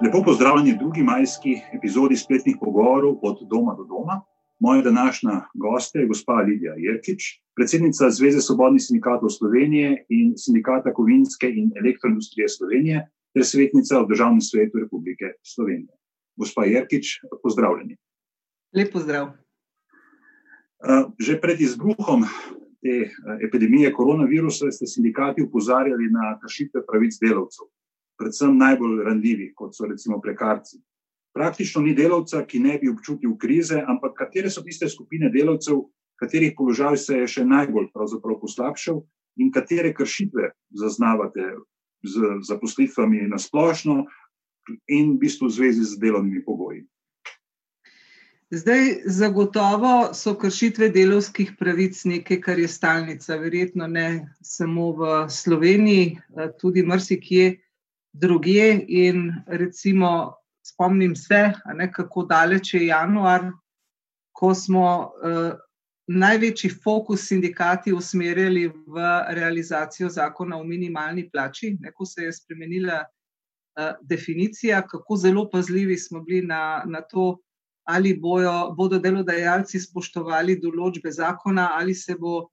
Lepo pozdravljeni v drugi majski epizodi spletnih pogovorov od doma do doma. Moja današnja gosta je gospa Lidija Jerkič, predsednica Zveze svobodnih sindikatov Slovenije in sindikata kovinske in elektroindustrije Slovenije ter svetnica v Državnem svetu Republike Slovenije. Gospa Jerkič, pozdravljeni. Lep pozdrav. Eh, že pred izbruhom te eh, epidemije koronavirusa ste sindikati upozarjali na kršitve pravic delavcev predvsem najbolj ranljivi, kot so recimo prekarci. Praktično ni delavca, ki ne bi občutil krize, ampak katere so tiste skupine delavcev, katerih položaj se je še najbolj poslabšal in katere kršitve zaznavate z zaposlitvami na splošno in v bistvu v zvezi z delovnimi pogoji. Zdaj, zagotovo so kršitve delovskih pravic nekaj, kar je stalnica, verjetno ne samo v Sloveniji, tudi marsikje drugje. In recimo, spomnim se, ne, kako daleč je januar, ko smo uh, največji fokus sindikati usmerjali v realizacijo zakona o minimalni plači, ne, ko se je spremenila uh, definicija, kako zelo pazljivi smo bili na, na to. Ali bojo, bodo delodajalci spoštovali določbe zakona, ali se bo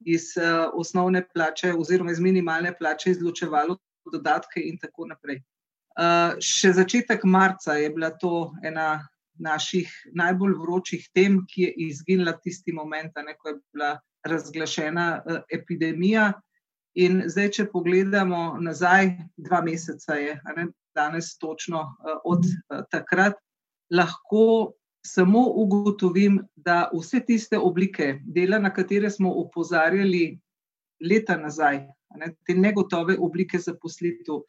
iz uh, osnovne plače, oziroma iz minimalne plače, izločevalo dodatke in tako naprej. Uh, še začetek marca je bila to ena naših najbolj vročih tem, ki je izginila tisti moment, ne, ko je bila razglašena uh, epidemija. In zdaj, če pogledamo nazaj, dva meseca je, ne, danes točno uh, od uh, takrat, lahko samo ugotovim, da vse tiste oblike dela, na katere smo opozarjali leta nazaj, ne, te negotove oblike zaposlitev,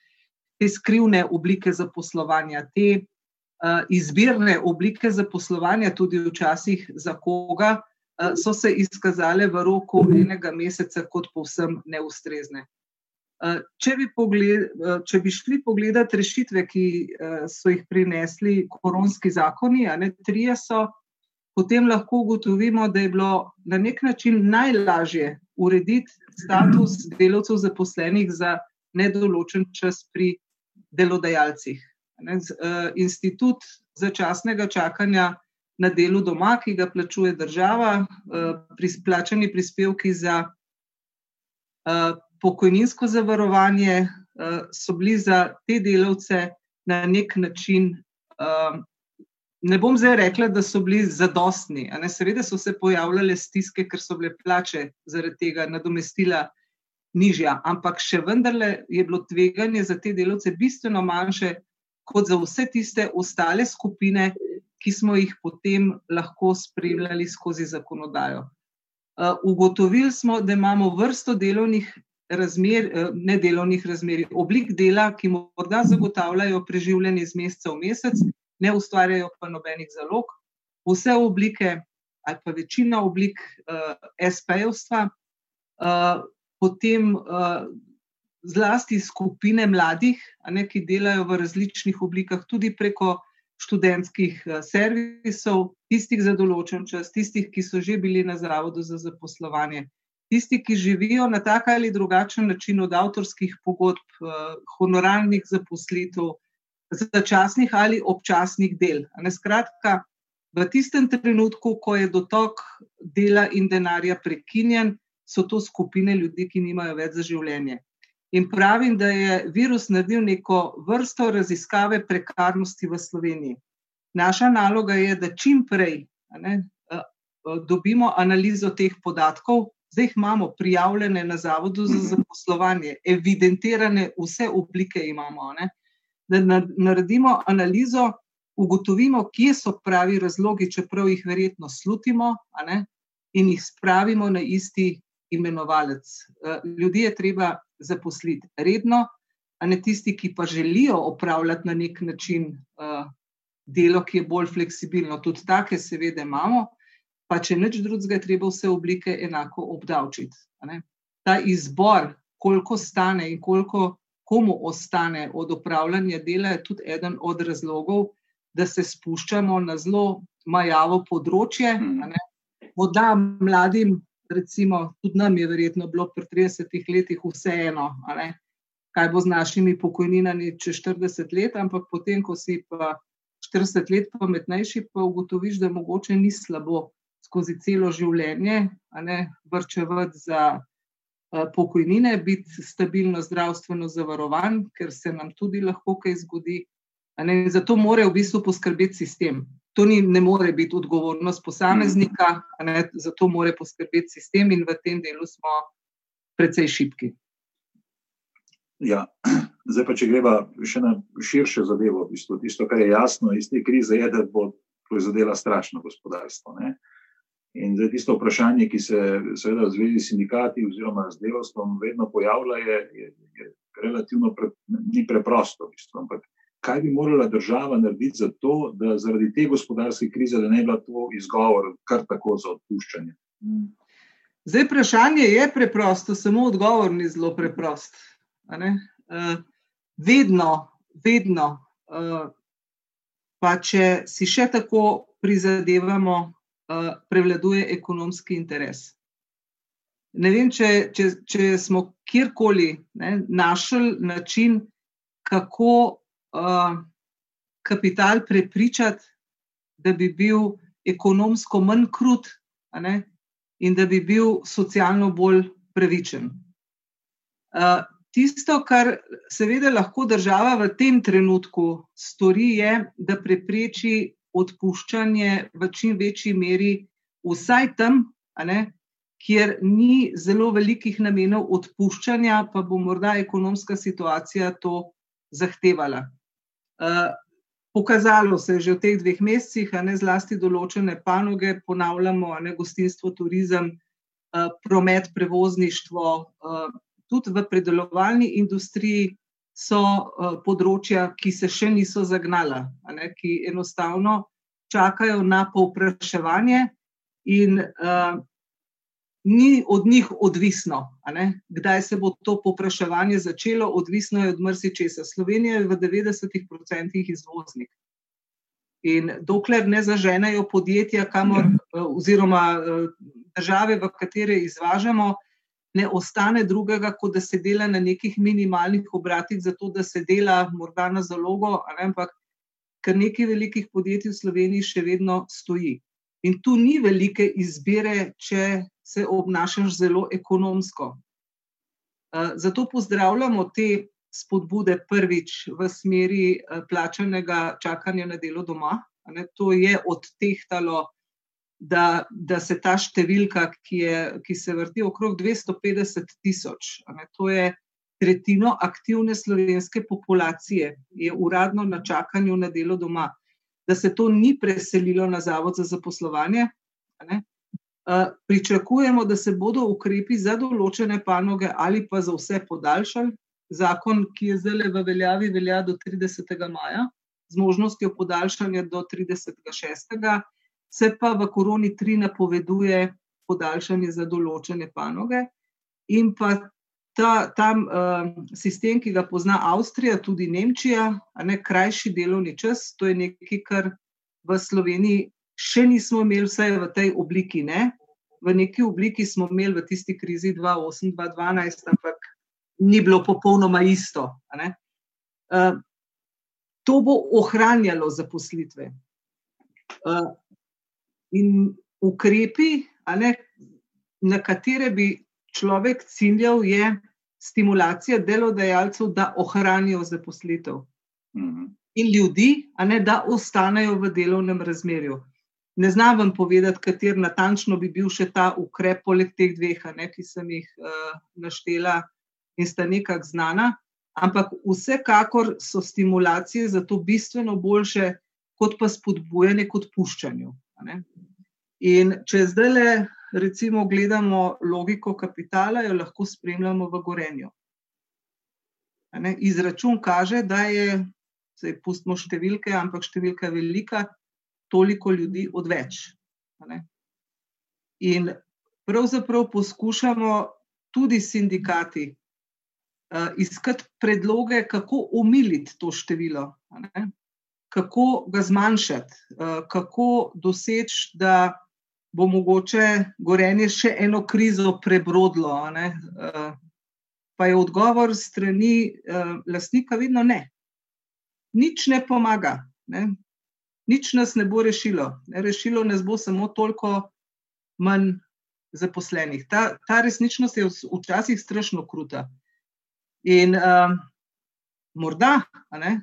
te skrivne oblike zaposlovanja, te uh, izbirne oblike zaposlovanja, tudi včasih za koga, uh, so se izkazale v roku enega meseca kot povsem neustrezne. Če bi, pogled, če bi šli pogledati rešitve, ki so jih prinesli koronski zakoni, ne trije so, potem lahko ugotovimo, da je bilo na nek način najlažje urediti status delavcev zaposlenih za nedoločen čas pri delodajalcih. Eh, institut začasnega čakanja na delu doma, ki ga plačuje država, eh, plačani prispevki za eh, pokojninsko zavarovanje, so bili za te delavce na nek način ne bom zdaj rekla, da so bili zadostni. Seveda so se pojavljale stiske, ker so bile plače zaradi tega nadomestila nižja, ampak še vendarle je bilo tveganje za te delavce bistveno manjše kot za vse tiste ostale skupine, ki smo jih potem lahko spremljali skozi zakonodajo. Uh, ugotovili smo, da imamo vrsto delovnih razmer, uh, ne delovnih razmer, oblik dela, ki morda zagotavljajo preživljanje iz meseca v mesec, ne ustvarjajo pa nobenih zalog. Vse oblike, ali pa večina oblik uh, SP-jevstva, uh, potem uh, zlasti skupine mladih, ne, ki delajo v različnih oblikah, tudi preko študentskih uh, servisov, tistih za določen čas, tistih, ki so že bili na zavodu za zaposlovanje. Tisti, ki živijo na tak ali drugačen način od avtorskih pogodb, honorarnih zaposlitev, začasnih ali občasnih del. Skratka, v tistem trenutku, ko je dotok dela in denarja prekinjen, so to skupine ljudi, ki nimajo več za življenje. In pravim, da je virus naredil neko vrsto raziskave prekarnosti v Sloveniji. Naša naloga je, da čim prej ne, dobimo analizo teh podatkov, zdaj jih imamo prijavljene na Zavodu za zaposlovanje, evidentirane vse oblike imamo. Ne da naredimo analizo, ugotovimo, kje so pravi razlogi, čeprav jih verjetno slutimo, in jih spravimo na isti imenovalec. Eh, ljudi je treba zaposliti redno, a ne tisti, ki pa želijo opravljati na nek način uh, delo, ki je bolj fleksibilno. Tudi take, seveda, imamo, pa če nič drugega, treba vse oblike enako obdavčiti. Ta izbor, koliko stane in koliko komu ostane od upravljanja dela, je tudi eden od razlogov, da se spuščamo na zelo majavo področje. Mhm. Voda mladim, recimo, tudi nam je verjetno bilo pri 30 letih vseeno, kaj bo z našimi pokojninami čez 40 let, ampak potem, ko si pa 40 let pametnejši, pa ugotoviš, da mogoče ni slabo skozi celo življenje, ne vrčevati za pokojnine, biti stabilno zdravstveno zavarovan, ker se nam tudi lahko kaj zgodi. Zato mora v bistvu poskrbeti sistem. To ni, ne more biti odgovornost posameznika, ne, zato mora poskrbeti sistem, in v tem delu smo precej šipki. Ja, zdaj pa, če greva še na širše zadevo, tisto, tisto, kar je jasno iz te krize, je, da bo proizvodela strašno gospodarstvo. Ne? In zdaj tisto vprašanje, ki se seveda v zvezi s sindikati oziroma z delovstvom vedno pojavlja, je, je, je relativno pre, ni preprosto. Bistvo, ampak kaj bi morala država narediti za to, da zaradi te gospodarske krize, da ne bi bila to izgovor kar tako za odpuščanje? Zdaj, vprašanje je preprosto, samo odgovor ni zelo preprost. Uh, vedno, vedno, uh, pa če si še tako prizadevamo, prevladuje ekonomski interes. Ne vem, če, če, če smo kjerkoli ne, našli način, kako uh, kapital prepričati, da bi bil ekonomsko manj krut ne, in da bi bil socialno bolj pravičen. Uh, Tisto, kar seveda lahko država v tem trenutku stori, je, da prepreči odpuščanje v čim večji meri, vsaj tam, ne, kjer ni zelo velikih namenov odpuščanja, pa bo morda ekonomska situacija to zahtevala. Uh, pokazalo se je že v teh dveh mesecih, a ne zlasti določene panoge, ponavljamo, ne gostinstvo, turizem, uh, promet, prevozništvo. Uh, tudi v predelovalni industriji so uh, področja, ki se še niso zagnala, ne, ki enostavno čakajo na povpraševanje, in uh, ni od njih odvisno, kdaj se bo to povpraševanje začelo, odvisno je od mrsičesa. Slovenija je v 90% izvoznik. In dokler ne zaženejo podjetja, kamor, uh, oziroma uh, države, v katere izvažamo, ne ostane drugega, kot da se dela na nekih minimalnih obratih, zato da se dela morda na zalogo, ampak kar nekaj velikih podjetij v Sloveniji še vedno stoji. In tu ni velike izbire, če se obnašaš zelo ekonomsko. Zato pozdravljamo te spodbude prvič v smeri plačanega čakanja na delo doma. To je odtehtalo da, da se ta številka, ki, je, ki se vrti okrog 250 tisoč, to je tretjino aktivne slovenske populacije, je uradno na čakanju na delo doma, da se to ni preselilo na Zavod za zaposlovanje. Pričakujemo, da se bodo ukrepi za določene panoge ali pa za vse podaljšali. Zakon, ki je zdaj v veljavi, velja do 30. maja, z možnostjo podaljšanja do 36 se pa v koroni tri napoveduje podaljšanje za določene panoge. In pa ta, ta uh, sistem, ki ga pozna Avstrija, tudi Nemčija, ne krajši delovni čas, to je nekaj, kar v Sloveniji še nismo imeli, vsaj v tej obliki. Ne? V neki obliki smo imeli v tisti krizi 2008-2012, ampak ni bilo popolnoma isto. Uh, to bo ohranjalo zaposlitve. Uh, In ukrepi, ne, na katere bi človek ciljal, je stimulacija delodajalcev, da ohranijo zaposlitev. Mhm. In ljudi, ne, da ostanejo v delovnem razmerju. Ne znam vam povedati, kater natančno bi bil še ta ukrep, poleg teh dveh, ne, ki sem jih uh, naštela in sta nekako znana. Ampak vsekakor so stimulacije za to bistveno boljše, kot pa spodbujanje k odpuščanju. In če zdaj le, recimo, gledamo logiko kapitala, jo lahko spremljamo v gorenju. Izračun kaže, da je, zdaj pustimo številke, ampak številka je velika, toliko ljudi odveč. In pravzaprav poskušamo tudi sindikati uh, iskati predloge, kako omiliti to število kako ga zmanjšati, eh, kako doseči, da bo mogoče gorenje še eno krizo prebrodlo. Eh, pa je odgovor strani uh, lastnika vedno ne. Nič ne pomaga, ne? nič nas ne bo rešilo. Ne? Rešilo nas bo samo toliko manj zaposlenih. Ta, ta resničnost je včasih strašno kruta. In uh, morda ne,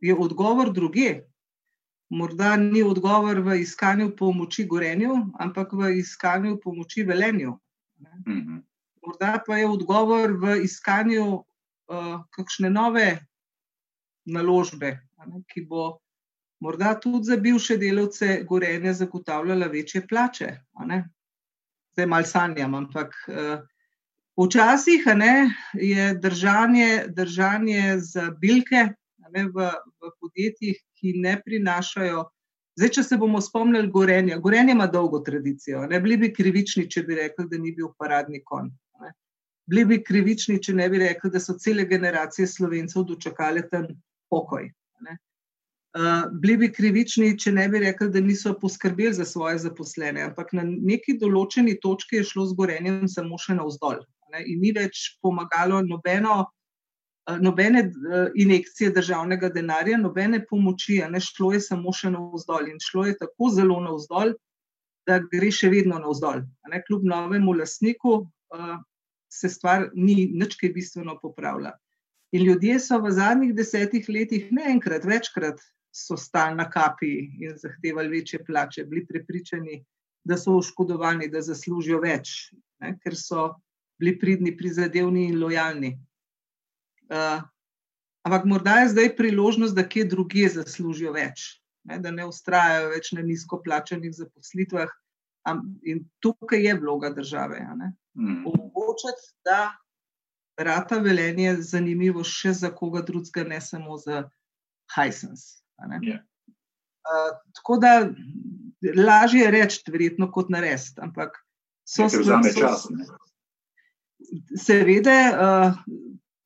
je odgovor druge. Morda ni odgovor v iskanju pomoči gorenju, ampak v iskanju pomoči velenju. Mhm. Morda pa je odgovor v iskanju uh, kakšne nove naložbe, ne, ki bo morda tudi za bivše delavce gorenja zagotavljala večje plače zdaj malo sanjam, ampak uh, včasih ne, je držanje, držanje za bilke ne, v, v podjetjih, ki ne prinašajo. Zdaj, če se bomo spomnili Gorenja, Gorenje ima dolgo tradicijo. Ne bili bi krivični, če bi rekli, da ni bil paradni konj. Bili bi krivični, če ne bi rekli, da so cele generacije slovencev dočekali ten pokoj. Ne. Uh, bili bi krivični, če ne bi rekli, da niso poskrbeli za svoje zaposlene, ampak na neki določeni točki je šlo z gorenjem samo še navzdol. Ne, in ni več pomagalo nobeno, nobene uh, injekcije državnega denarja, nobene pomoči, ne šlo je samo še navzdol. In šlo je tako zelo navzdol, da gre še vedno navzdol. Ne, kljub novemu lastniku uh, se stvar ni nič kaj bistveno popravila. In ljudje so v zadnjih desetih letih ne enkrat, večkrat so stali na kapi in zahtevali večje plače, bili prepričani, da so oškodovani, da zaslužijo več, ne, ker so bili pridni, prizadevni in lojalni. Uh, ampak morda je zdaj priložnost, da kje druge zaslužijo več, ne, da ne ustrajajo več na nizko plačenih zaposlitvah. In tukaj je vloga države. Mm. Omogočiti, da rata velenje je zanimivo še za koga drugega, ne samo za Hajsens. Yeah. Ja. Uh, tako da lažje je reči, verjetno, kot narediti. Ampak so stvari. Seveda, uh,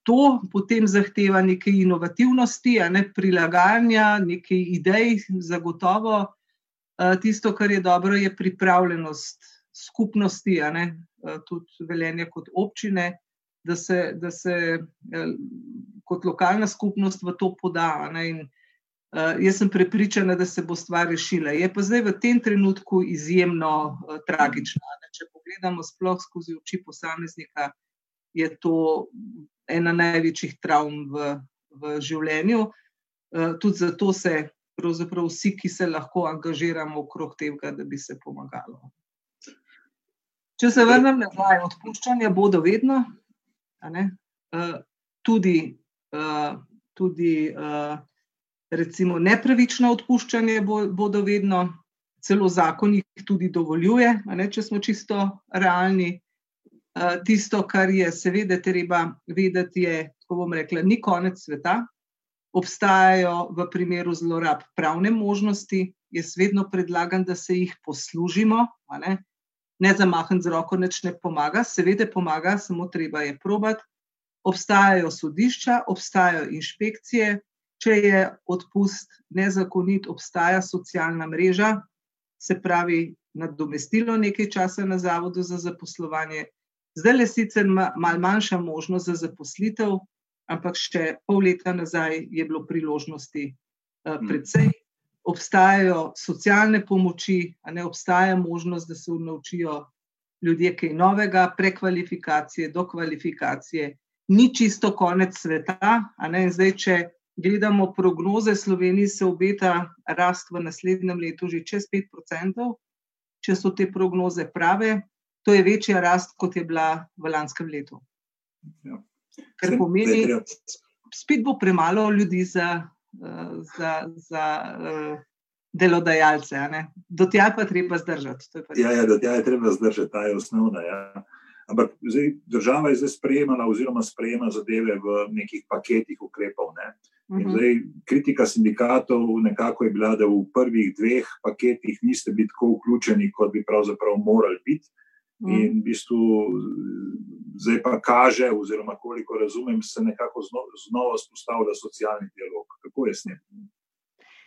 to potem zahteva nekaj inovativnosti, ne prilagajanja, nekaj idej, zagotovo. Tisto, kar je dobro, je pripravljenost skupnosti, uh, tudi veljenje kot občine, da se, da se kot lokalna skupnost v to poda. Ne, in, jaz sem prepričana, da se bo stvar rešila. Je pa zdaj v tem trenutku izjemno tragična. Ne? Če pogledamo sploh skozi oči posameznika, je to ena največjih travm v, v življenju. Uh, tudi zato se pravzaprav vsi, ki se lahko angažiramo okrog tega, da bi se pomagalo. Če se vrnem nazaj, odpuščanja bodo vedno, uh, tudi. Uh, tudi recimo nepravično odpuščanje bo, bodo vedno, celo zakon jih tudi dovoljuje, ne, če smo čisto realni. Uh, tisto, kar je seveda treba vedeti, je, ko bom rekla, ni konec sveta. Obstajajo v primeru zlorab pravne možnosti, jaz vedno predlagam, da se jih poslužimo, ne, ne zamahnem z roko, nič ne pomaga, seveda pomaga, samo treba je probati. Obstajajo sodišča, obstajajo inšpekcije, Če je odpust nezakonit, obstaja socialna mreža, se pravi, nadomestilo nekaj časa na Zavodu za zaposlovanje. Zdaj le sicer malo manjša možnost za zaposlitev, ampak še pol leta nazaj je bilo priložnosti uh, precej. Obstajajo socialne pomoči, a ne obstaja možnost, da se naučijo ljudje kaj novega, prekvalifikacije, dokvalifikacije. Ni čisto konec sveta, a ne zdaj, če gledamo prognoze, Sloveniji se obeta rast v naslednjem letu že čez 5%, če so te prognoze prave, to je večja rast, kot je bila v lanskem letu. Ja. Ker pomeni, spet bo premalo ljudi za, za, za delodajalce. Do tja pa treba zdržati. Ja, ja, do tja je treba zdržati, ta je osnovna. Ja. Ampak zdaj, država je zdaj sprejemala, oziroma sprejema zadeve v nekih paketih ukrepov. Ne? Mhm. Zdaj, kritika sindikatov nekako je bila, da v prvih dveh paketih niste bili tako vključeni, kot bi pravzaprav morali biti. Mhm. In v bistvu zdaj pa kaže, oziroma koliko razumem, se nekako znova spostavlja socialni dialog. Kako je s tem?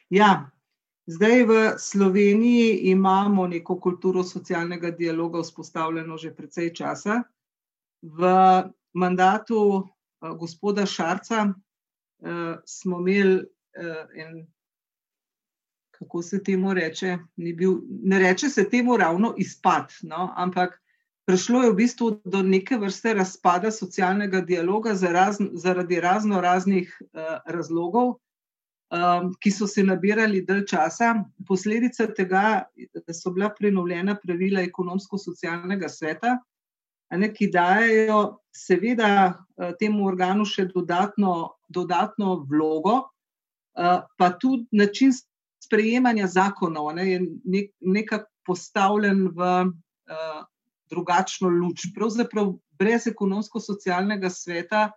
Ja, Zdaj v Sloveniji imamo neko kulturo socialnega dialoga vzpostavljeno že precej časa. V mandatu uh, gospoda Šarca uh, smo imeli uh, en, kako se temu reče, bil, ne reče se temu ravno izpad, no, ampak prišlo je v bistvu do neke vrste razpada socialnega dialoga zaradi razno raznih uh, razlogov um, ki so se nabirali dalj časa. Posledica tega, da so bila prenovljena pravila ekonomsko-socialnega sveta, ne, ki dajo seveda uh, temu organu še dodatno, dodatno vlogo, uh, pa tudi način sprejemanja zakonov ne, je nek, nekako postavljen v uh, drugačno luč. Pravzaprav brez ekonomsko-socialnega sveta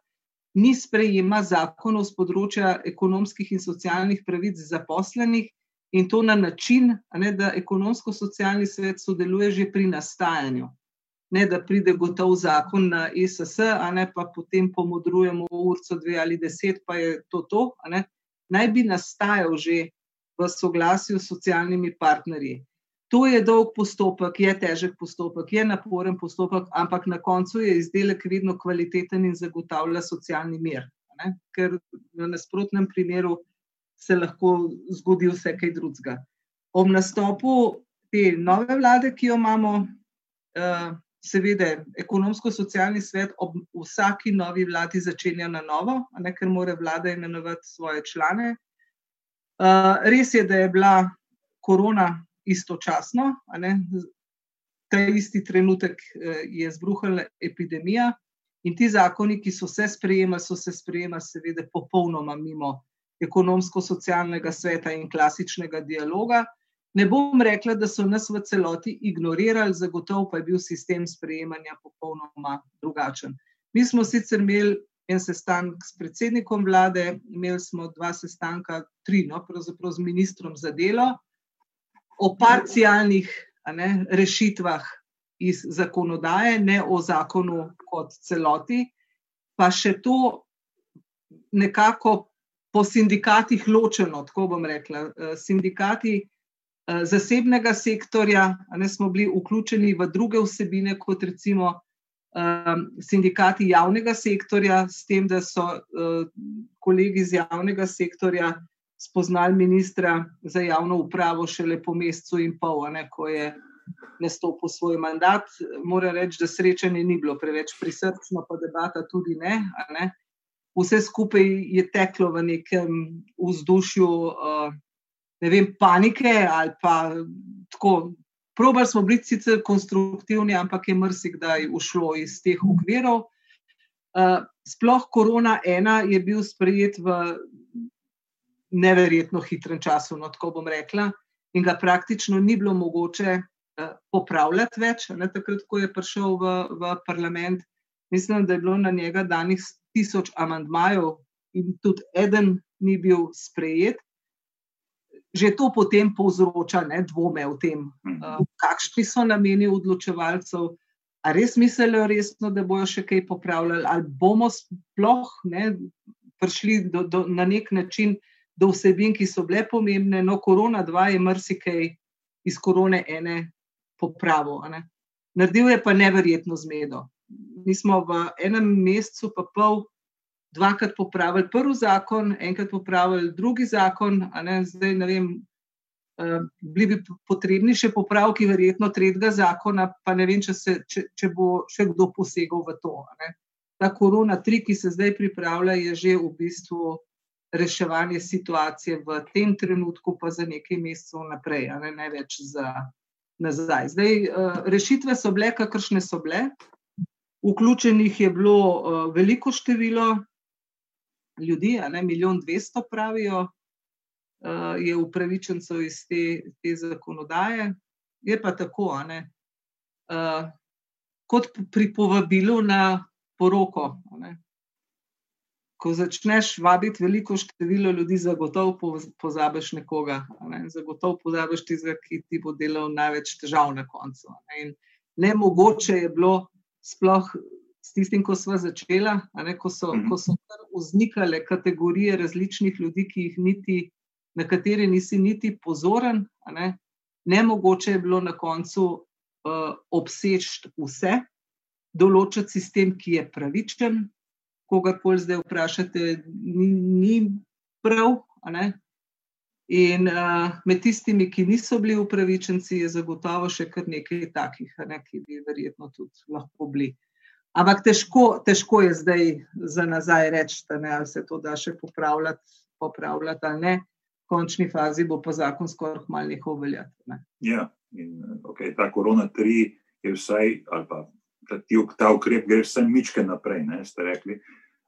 ni sprejema zakonov z področja ekonomskih in socialnih pravic zaposlenih in to na način, ne, da ekonomsko-socialni svet sodeluje že pri nastajanju. Ne, da pride gotov zakon na ESS, a ne pa potem pomodrujemo urco dve ali deset, pa je to to. Naj bi nastajal že v soglasju s socialnimi partnerji. To je dolg postopek, je težek postopek, je naporen postopek, ampak na koncu je izdelek vedno kvaliteten in zagotavlja socialni mir. Ne? Ker v nasprotnem primeru se lahko zgodi vse kaj drugega. Ob nastopu te nove vlade, ki jo imamo, eh, seveda, ekonomsko-socialni svet ob vsaki novi vladi začenja na novo, ne? ker mora vlada imenovati svoje člane. Eh, res je, da je bila korona istočasno. Ta isti trenutek eh, je zbruhala epidemija in ti zakoni, ki so se sprejemali, so se sprejemali, seveda, popolnoma mimo ekonomsko-socialnega sveta in klasičnega dialoga. Ne bom rekla, da so nas v celoti ignorirali, zagotovo pa je bil sistem sprejemanja popolnoma drugačen. Mi smo sicer imeli en sestanek s predsednikom vlade, imeli smo dva sestanka, tri, no, pravzaprav z ministrom za delo o parcialnih ne, rešitvah iz zakonodaje, ne o zakonu kot celoti, pa še to nekako po sindikatih ločeno, tako bom rekla. Eh, sindikati eh, zasebnega sektorja ne, smo bili vključeni v druge vsebine, kot recimo eh, sindikati javnega sektorja, s tem, da so kolegi iz javnega sektorja spoznali ministra za javno upravo šele po mesecu in pol, ne, ko je nastopil svoj mandat. Moram reči, da srečanje ni bilo preveč prisrčno, pa debata tudi ne. ne. Vse skupaj je teklo v nekem vzdušju uh, ne vem, panike ali pa tako. Probali smo biti sicer konstruktivni, ampak je mrsikdaj ušlo iz teh okvirov. Uh, sploh korona ena je bil sprejet v neverjetno hitrem času, no, tako bom rekla, in ga praktično ni bilo mogoče uh, popravljati več. Ne, takrat, ko je prišel v, v parlament, mislim, da je bilo na njega danih tisoč amandmajev, in tudi eden ni bil sprejet. Že to potem povzroča ne, dvome o tem, uh, kakšni so nameni odločevalcev. A res mislijo resno, da bojo še kaj popravljali, ali bomo sploh ne, prišli do, do, na nek način do vsebin, ki so bile pomembne. No, korona 2 je marsikaj iz korone ene popravil. Naredil je pa neverjetno zmedo. Mi smo v enem mesecu, pa pol, dvakrat popravili prvi zakon, enkrat popravili drugi zakon, ne, zdaj ne vem. Uh, bili bi potrebni še popravki, verjetno, tretjega zakona, pa ne vem, če, se, če, če bo še kdo posegal v to. Ne. Ta korona, tri, ki se zdaj pripravlja, je že v bistvu reševanje situacije v tem trenutku, pa za nekaj mesecev naprej, ne, ne več za nazaj. Zdaj, uh, rešitve so bile, kakršne so bile. Vključenih je bilo uh, veliko število ljudi, ne milijon dvesto, pravijo, uh, je upravičencev iz te, te zakonodaje. Je pa tako, ne, uh, kot pri povabilu na poroko. Ne, ko začneš vabiti veliko število ljudi, zagotovo pozabiš nekoga, ne? zagotovo pozabiš tistega, ki ti bo delal največ težav na koncu. Ne, ne mogoče je bilo, sploh s tistim, ko smo začeli, ko so, mhm. ko so vznikale kategorije različnih ljudi, ki jih niti, na katere nisi niti pozoren. Ne? Ne mogoče je bilo na koncu uh, obseči vse. določiti sistem, ki je pravičen. Kogarkoli zdaj vprašate, ni, ni prav. In uh, med tistimi, ki niso bili upravičenci, je zagotovo še kar nekaj takih, ne, ki bi verjetno tudi lahko bili. Ampak težko, težko je zdaj za nazaj reči, da se to da še popravljati, popravljati ali ne. V končni fazi bo pa zakon skoraj malo nehal veljati. Ja, in okay, ta korona tri je vsaj, ali pa ta, ta ukrep gre vsaj mičke naprej, ne, ste rekli.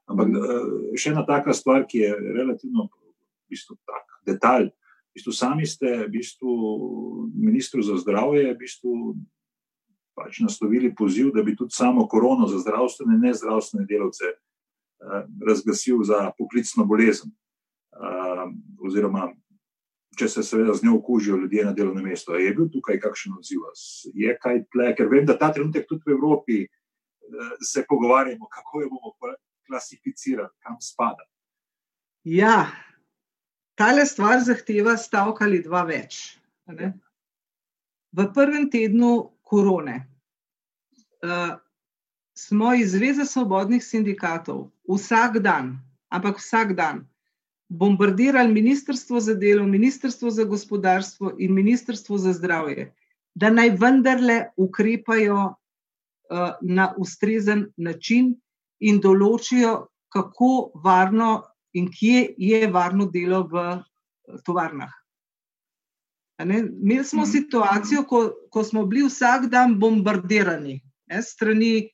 Ampak mm. še ena taka stvar, ki je relativno v bistvu tak detalj. V bistvu sami ste, v bistvu, ministru za zdravje, v bistvu, pač naslovili poziv, da bi tudi samo korono za zdravstvene in nezdravstvene delavce uh, razglasil za poklicno bolezen. Uh, oziroma, če se seveda z njo okužijo ljudje na delovnem mestu. Je bil tukaj kakšen odziv? Je kaj tle? Ker vem, da ta trenutek tudi v Evropi uh, se pogovarjamo, kako jo bomo klasificirali, kam spada. Ja, Tale stvar zahteva stavek ali dva več. V prvem tednu korone uh, smo iz Zveze svobodnih sindikatov vsak dan, ampak vsak dan, bombardirali Ministrstvo za delo, Ministrstvo za gospodarstvo in Ministrstvo za zdravje, da naj vendarle ukrepajo uh, na ustrezen način in določijo, kako varno in kje je varno delo v eh, tovarnah. Imeli smo mhm. situacijo, ko, ko smo bili vsak dan bombardirani ne, strani,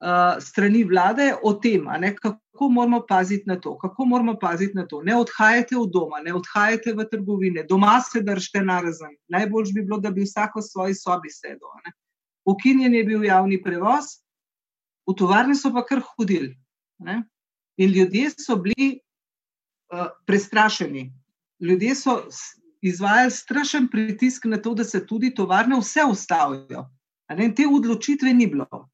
uh, strani vlade o tem, ne, kako moramo paziti na to, kako moramo paziti na to. Ne odhajate v doma, ne odhajate v trgovine, doma se držite na razen. Najbolj bi bilo, da bi vsak v svoji sobi sedel. Ukinjen je bil javni prevoz, v tovarne so pa kar hodili. Ne. In ljudje so bili Eh, prestrašeni. Ljudje so izvajali strašen pritisk na to, da se tudi tovarne vse ustavijo. In te odločitve ni bilo.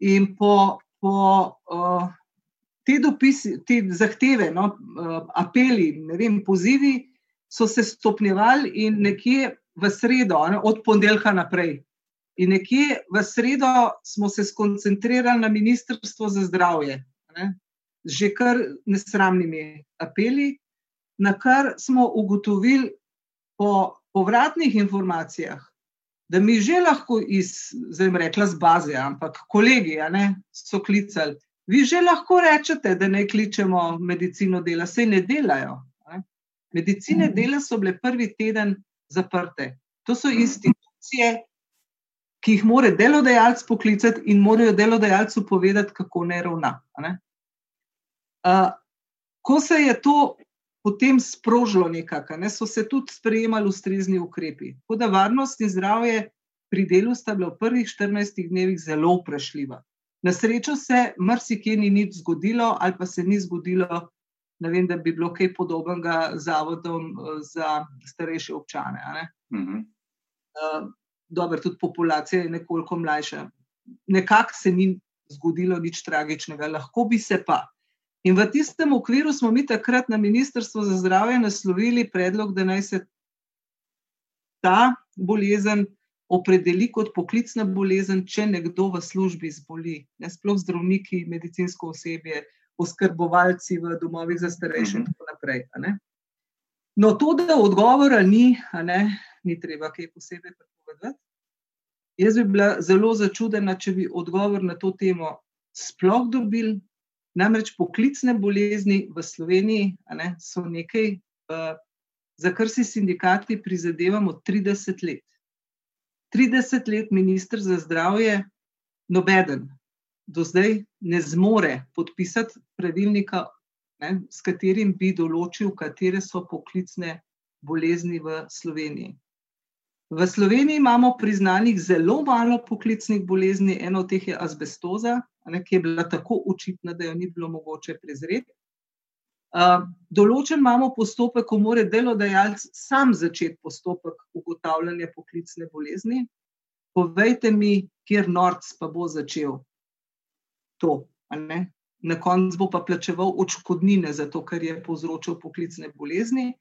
In po, po te dopisi, te zahteve, no, apeli, vem, pozivi, so se stopnjevali in nekje v sredo, ne, od ponedeljka naprej. In nekje v sredo smo se skoncentrirali na Ministrstvo za zdravje. Ne že kar nesramnimi apeli, na kar smo ugotovili po povratnih informacijah, da mi že lahko iz, zdaj rekla, z baze, ampak kolegi ne, so klicali. Vi že lahko rečete, da ne kličemo medicino dela, se ne delajo. Ne. Medicine mhm. dela so bile prvi teden zaprte. To so institucije, ki jih mora delodajalec poklicati in morajo delodajalcu povedati, kako ne ravna. Ne ko se je to potem sprožilo, nekako, ne, so se tudi sprejemali ustrezni ukrepi. Tako da varnost in zdravje pri delu sta bila v prvih 14 dnevih zelo vprašljiva. Na srečo se marsikje ni nič zgodilo, ali pa se ni zgodilo, vem, da bi bilo kaj podobnega zavodom za starejše občane. Ne. Mhm. Uh, Dobro, tudi populacija je nekoliko mlajša. Nekako se ni zgodilo nič tragičnega, lahko bi se pa. In v tistem okviru smo mi takrat na Ministrstvu za zdravje naslovili predlog, da naj se ta bolezen opredeli kot poklicna bolezen, če nekdo v službi zboli, ne sploh zdravniki, medicinsko osebje, oskrbovalci v domovih za starejše in tako naprej. No, to, da odgovora ni, ne, ni treba kaj posebej prepovedati. Jaz bi bila zelo začudena, če bi odgovor na to temo sploh dobili, Namreč poklicne bolezni v Sloveniji ne, so nekaj, uh, za kar si sindikati prizadevamo 30 let. 30 let ministr za zdravje, nobeden do zdaj ne zmore podpisati pravilnika, ne, s katerim bi določil, katere so poklicne bolezni v Sloveniji. V Sloveniji imamo priznanih zelo malo poklicnih bolezni, eno od teh je azbestoza, ne, ki je bila tako očitna, da jo ni bilo mogoče prezreti. Uh, določen imamo postopek, ko mora delodajalec sam začeti postopek ugotavljanja poklicne bolezni. Povejte mi, kjer Nord pa bo začel to. Na koncu bo pa plačeval odškodnine za to, kar je povzročil poklicne bolezni.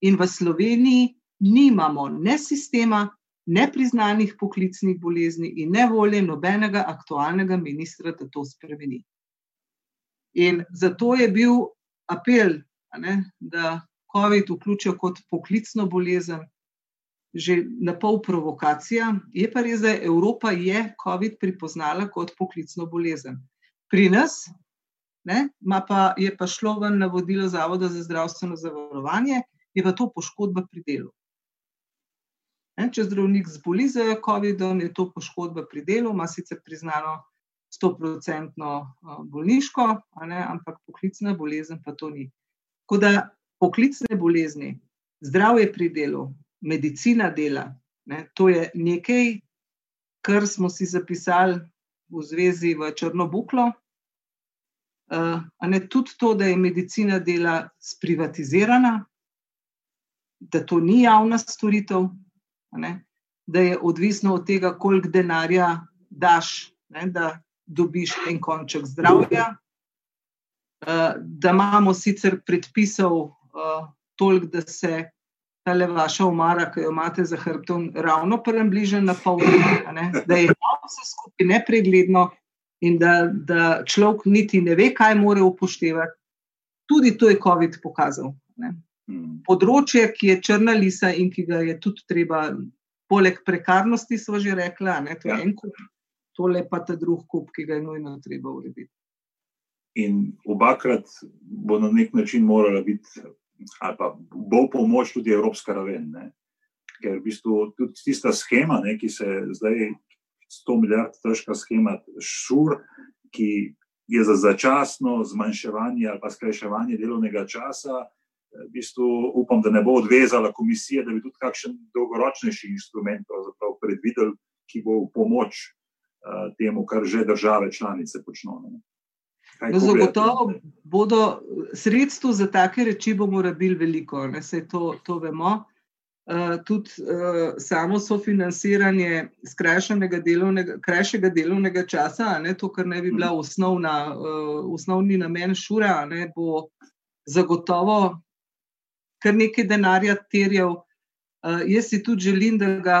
In v Sloveniji nimamo ne sistema, nepriznanih poklicnih bolezni in ne volje nobenega aktualnega ministra, da to spremeni. In zato je bil apel, ne, da COVID vključijo kot poklicno bolezen, že na pol provokacija. Je pa res, da Evropa je COVID pripoznala kot poklicno bolezen. Pri nas ne, pa, je pa šlo ven navodilo Zavoda za zdravstveno zavarovanje, je pa to poškodba pri delu. Ne, če zdravnik zboli za COVID-om, je to poškodba pri delu, ima sicer priznano 100-odstotno bolniško, ne, ampak poklicna bolezen pa to ni. Tako da poklicne bolezni, zdravje pri delu, medicina dela, ne, to je nekaj, kar smo si zapisali v zvezi v Črnobuklo. Uh, ne, tudi to, da je medicina dela sprivatizirana, da to ni javna storitev, ne, da je odvisno od tega, koliko denarja daš, ne, da dobiš en konček zdravja. Uh, da imamo sicer predpisov uh, toliko, da se ta le vaša umara, ki jo imate za hrbtom, ravno približen na pol, da je vse skupaj nepregledno, in da, da človek niti ne ve, kaj mora upoštevati. Tudi to je COVID pokazal. Ne. Hmm. Področje, ki je črna lisa in ki ga je tudi treba, poleg prekarnosti, smo že rekli, da je to ja. en kup, tole pa ta drug kup, ki ga je nujno treba urediti. In obakrat bo na nek način morala biti, ali pa bo pomoč tudi evropska raven. Ne? Ker v bistvu tudi tista schema, ne, ki se zdaj 100 milijard težka schema šur, ki je za začasno zmanjševanje ali pa skrajševanje delovnega časa. V bistvu upam, da ne bo odvezala komisija, da bi tudi kakšen dolgoročnejši instrument predvidel, ki bo v pomoč uh, temu, kar že države članice počnejo. Zagotovo bodo sredstva za take reči, bomo rabili veliko, ne se to, to vemo. Eh, tudi uh, samo sofinanciranje delovnega, krajšega delovnega časa, ne, to, kar ne bi bila mhm. osnovna, uh, osnovni namen šura, ne, bo zagotovo kar nekaj denarja terjal. Uh, jaz si tudi želim, da ga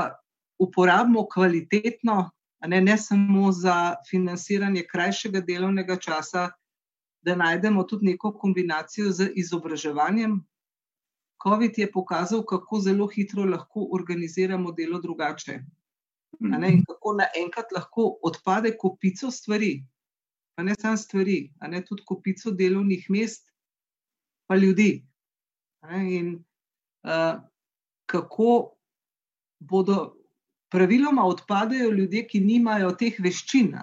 uporabimo kvalitetno, ne, ne samo za financiranje krajšega delovnega časa, da najdemo tudi neko kombinacijo z izobraževanjem, COVID je pokazal, kako zelo hitro lahko organiziramo delo drugače. Ne, in kako naenkrat lahko odpade kopico stvari, pa ne samo stvari, ne tudi kopico delovnih mest, pa ljudi. In uh, kako bodo praviloma odpadejo ljudje, ki nimajo teh veščin,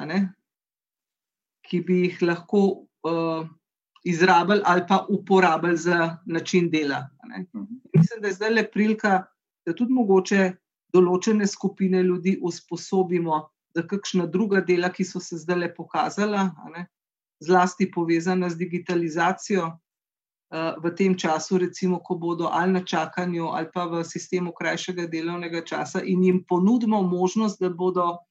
ki bi jih lahko. Uh, izrabili ali pa uporabili za način dela. Mhm. Mislim, da je zdaj le prilika, da tudi mogoče določene skupine ljudi usposobimo za kakšna druga dela, ki so se zdaj le pokazala, zlasti povezana z digitalizacijo. Eh, v tem času, recimo, ko bodo ali na čakanju, ali pa v sistemu krajšega delovnega časa, in jim ponudimo možnost, da bodo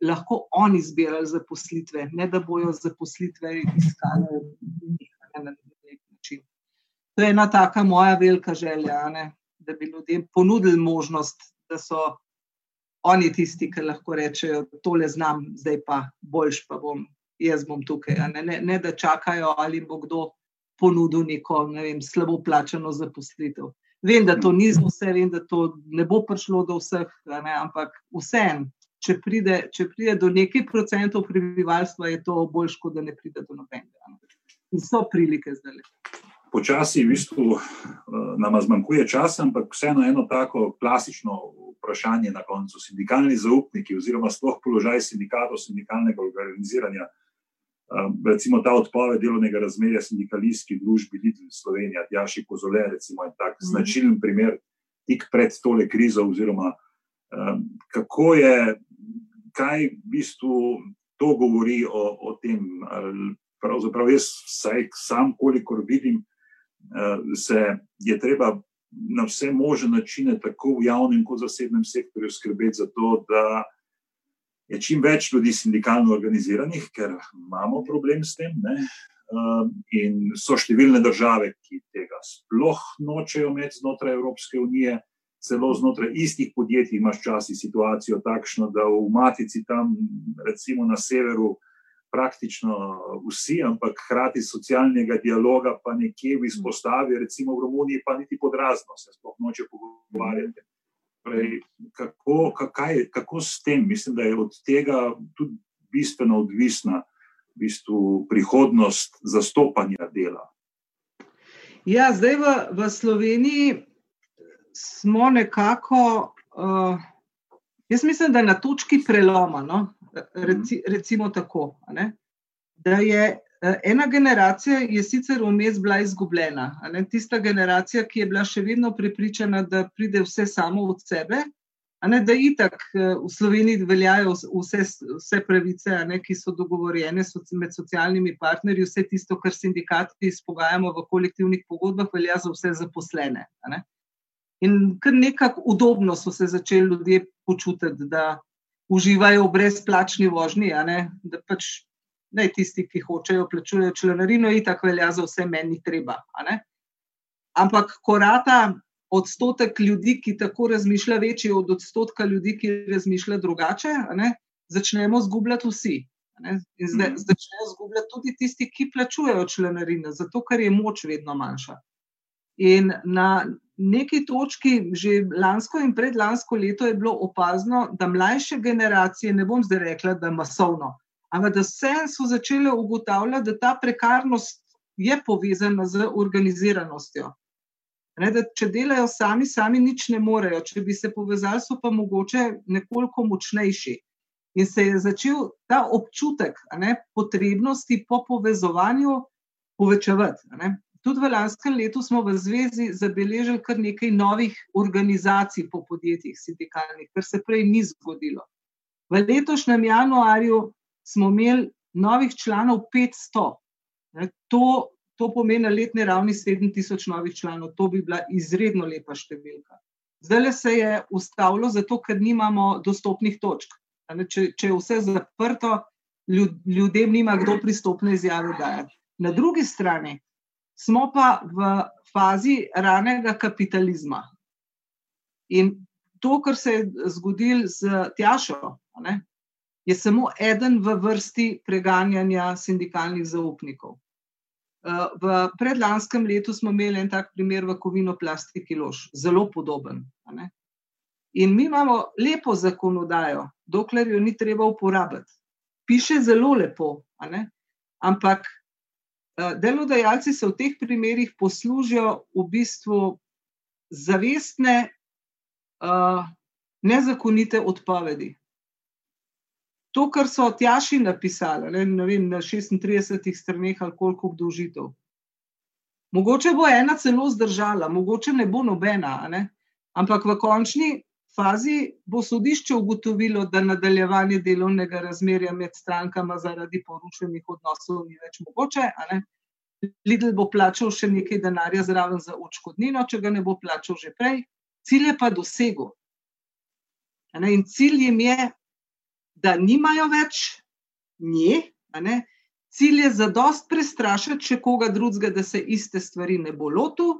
lahko oni zbirali zaposlitve, ne da bojo zaposlitve iskali na nek način. To je ena taka moja velika želja, ne? da bi ljudem ponudili možnost, da so oni tisti, ki lahko rečejo, da tole znam, zdaj pa boljš, pa bom jaz bom tukaj. Ne? Ne, ne da čakajo, ali bo kdo ponudil neko ne vem, slabo plačano zaposlitev. Vem, da to ni za vse, vem, da to ne bo prišlo do vseh, ne? ampak vseeno. Če pride, če pride do nekaj procentov prebivalstva, je to bolj, kot da ne pride do nobenega in so prilike zdaj. Počasi v bistvu uh, nam zmanjkuje časa, ampak vseeno eno tako klasično vprašanje na koncu. Sindikalni zaupniki, oziroma sploh položaj sindikatov, sindikalnega organiziranja, um, recimo ta odpoved delovnega razmerja sindikalistki družbi Lidl Slovenija, Tjaši Kozole, recimo je tak mm. značilen primer tik pred tole krizo, oziroma um, kako je, kaj v bistvu to govori o, o tem, pravzaprav jaz, vsaj sam, kolikor vidim, eh, se je treba na vse možne načine, tako v javnem kot zasebnem sektorju, skrbeti za to, da je čim več ljudi sindikalno organiziranih, ker imamo problem s tem. Ne? Eh, in so številne države, ki tega sploh nočejo imeti znotraj Evropske unije, celo znotraj istih podjetij imaš časi situacijo takšno, da v matici tam, recimo na severu, praktično vsi, ampak hkrati socialnega dialoga pa nekje v izpostavi, recimo v Romuniji, pa niti podrazno se sploh noče pogovarjati. Prej, kako, kakaj, kako s tem? Mislim, da je od tega tudi bistveno odvisna v bistvu, prihodnost zastopanja dela. Ja, zdaj v, v Sloveniji smo nekako, uh, jaz mislim, da na točki preloma, no? Reci, recimo tako. Da je ena generacija je sicer vmes bila izgubljena, tista generacija, ki je bila še vedno prepričana, da pride vse samo od sebe, Ne, da itak eh, v Sloveniji veljajo vse, vse pravice, ne, ki so dogovorjene med socialnimi partnerji, vse tisto, kar sindikati izpogajamo v kolektivnih pogodbah, velja za vse zaposlene. Ne. In kar nekako udobno so se začeli ljudje počutiti, da uživajo v brezplačni vožnji, ne, da pač ne tisti, ki hočejo, plačujejo članarino, itak velja za vse, meni treba. Ampak korata odstotek ljudi, ki tako razmišlja, večji od odstotka ljudi, ki razmišlja drugače, začnemo zgubljati vsi. In zdaj mhm. začnejo zgubljati tudi tisti, ki plačujejo članarine, zato ker je moč vedno manjša. In na neki točki, že lansko in predlansko leto, je bilo opazno, da mlajše generacije, ne bom zdaj rekla, da masovno, ampak da vse so začele ugotavljati, da ta prekarnost je povezana z organiziranostjo. Ne, da če delajo sami, sami nič ne morejo. Če bi se povezali, so pa mogoče nekoliko močnejši. In se je začel ta občutek ne, potrebnosti po povezovanju povečevati. Tudi v lanskem letu smo v zvezi zabeležili kar nekaj novih organizacij po podjetjih sindikalnih, kar se prej ni zgodilo. V letošnjem januarju smo imeli novih članov 500. Ne, to To pomeni na letni ravni 7000 novih članov, to bi bila izredno lepa številka. Zdaj se je ustavilo, zato ker nimamo dostopnih točk. Če, če je vse zaprto, ljudem nima kdo pristopne izjave dajati. Na drugi strani smo pa v fazi ranega kapitalizma. In to, kar se je zgodilo z Tjašo, ne, je samo eden v vrsti preganjanja sindikalnih zaupnikov. V predlanskem letu smo imeli en tak primer v Kovino plastiki lož, zelo podoben. In mi imamo lepo zakonodajo, dokler jo ni treba uporabiti. Piše zelo lepo, ampak delodajalci se v teh primerih poslužijo v bistvu zavestne, nezakonite odpovedi to, kar so Tjaši napisali, ne, ne vem, na 36 straneh ali koliko obdolžitev. Mogoče bo ena celo zdržala, mogoče ne bo nobena, ne? ampak v končni fazi bo sodišče ugotovilo, da nadaljevanje delovnega razmerja med strankama zaradi porušenih odnosov ni več mogoče. Lidl bo plačal še nekaj denarja zraven za odškodnino, če ga ne bo plačal že prej, cilj je pa dosegel. In cilj jim je, da nimajo več nje. Cilj je za dost prestrašiti še koga drugega, da se iste stvari ne bo lotil.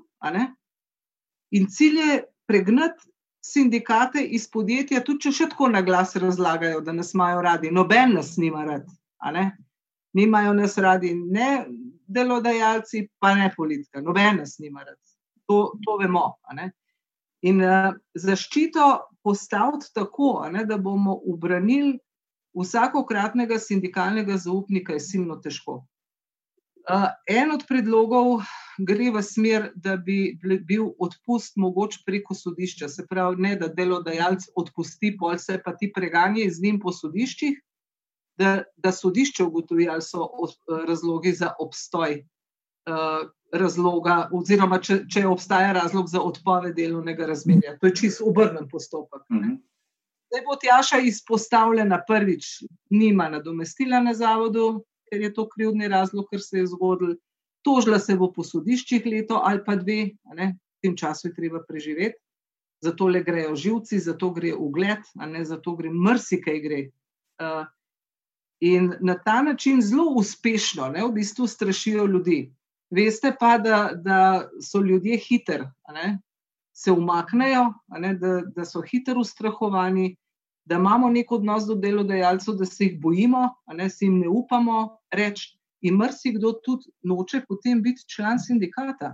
In cilj je pregnati sindikate iz podjetja, tudi če še tako na glas razlagajo, da nas imajo radi. Noben nas nima rad. Nimajo nas radi ne delodajalci, pa ne politika. Noben nas nima rad. To, to vemo. In uh, zaščito postaviti tako, ne, da bomo ubranili vsakokratnega sindikalnega zaupnika je silno težko. Uh, en od predlogov gre v smer, da bi bil odpust mogoč preko sodišča, se pravi, ne da delodajalec odpusti, pol se pa ti preganje z njim po sodiščih, da, da sodišče ugotovi, ali so razlogi za obstoj uh, razloga, oziroma če, če obstaja razlog za odpoved delovnega razmerja. To je čisto obrnen postopek. Uh mhm. Zdaj bo Tjaša izpostavljena prvič, nima nadomestila na zavodu, ker je to krivdni razlog, ker se je zgodil. Tožila se bo po sodiščih leto ali pa dve, v tem času je treba preživeti. Zato le grejo živci, zato gre ugled, ne zato gre mrsikaj gre. Uh, in na ta način zelo uspešno, ne, v bistvu strašijo ljudi. Veste pa, da, da so ljudje hitri, se umaknejo, ne, da, da so hitro ustrahovani, da imamo nek odnos do delodajalcev, da se jih bojimo, ne, se jim ne upamo reči. In mrsikdo tudi noče potem biti član sindikata,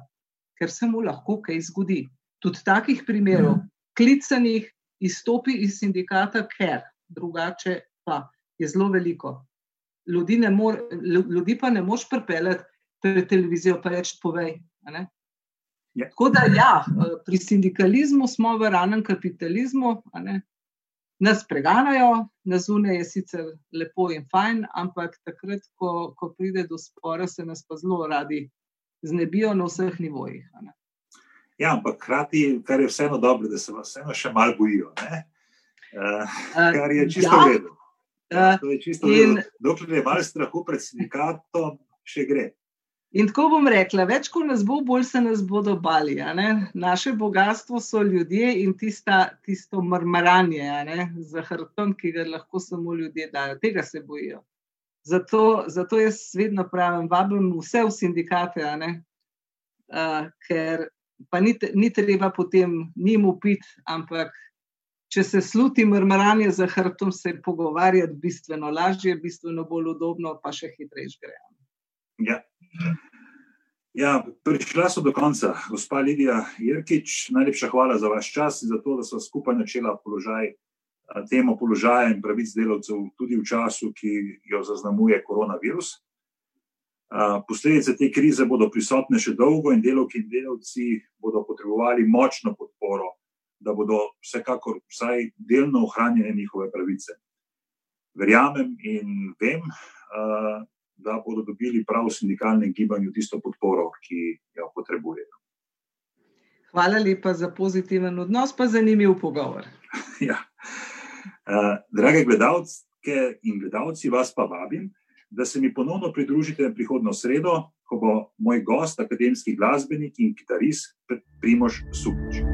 ker se mu lahko kaj zgodi. Tudi takih primerov, klicanih, izstopi iz sindikata, ker drugače pa je zelo veliko. Ljudi, mor, ljudi pa ne moš pripeljati pred televizijo in reči: Povej. Ja. Tako da, ja, pri sindikalizmu smo v ranem kapitalizmu, nas preganjajo, na zunaj je sicer lepo in fajn, ampak takrat, ko, ko pride do spora, se nas pa zelo radi znebijo na vseh nivojih. Ja, ampak hkrati, kar je vseeno dobro, da se vas vseeno še malo bojijo. Uh, kar je čisto ja. redo. Ja, to je čisto redo. Dokler je malo strahu pred sindikatom, še gre. In tako bom rekla, več kot nas bo, bolj se nas bodo bali. Naše bogatstvo so ljudje in tista, tisto mrmaranje za hrbtom, ki ga lahko samo ljudje dajo. Tega se bojijo. Zato, zato jaz vedno pravim, vabim vse v sindikate, uh, ker pa ni, ni treba potem njim upiti, ampak če se sluti mrmaranje za hrbtom, se pogovarjati bistveno lažje, bistveno bolj udobno, pa še hitreje grejo. Ja. Ja, prišla so do konca, gospa Lidija Jirkič. Najlepša hvala za vaš čas in za to, da so skupaj načela položaj, temo položaja in pravic delavcev, tudi v času, ki jo zaznamuje koronavirus. Posledice te krize bodo prisotne še dolgo in delavki in delavci bodo potrebovali močno podporo, da bodo vsekakor vsaj delno ohranjene njihove pravice. Verjamem in vem, da bodo dobili prav v sindikalnem gibanju tisto podporo, ki jo potrebujejo. Hvala lepa za pozitiven odnos, pa zanimiv pogovor. ja. uh, drage gledalke in gledalci, vas pa vabim, da se mi ponovno pridružite prihodno sredo, ko bo moj gost, akademski glasbenik in kitarist Primož Supič.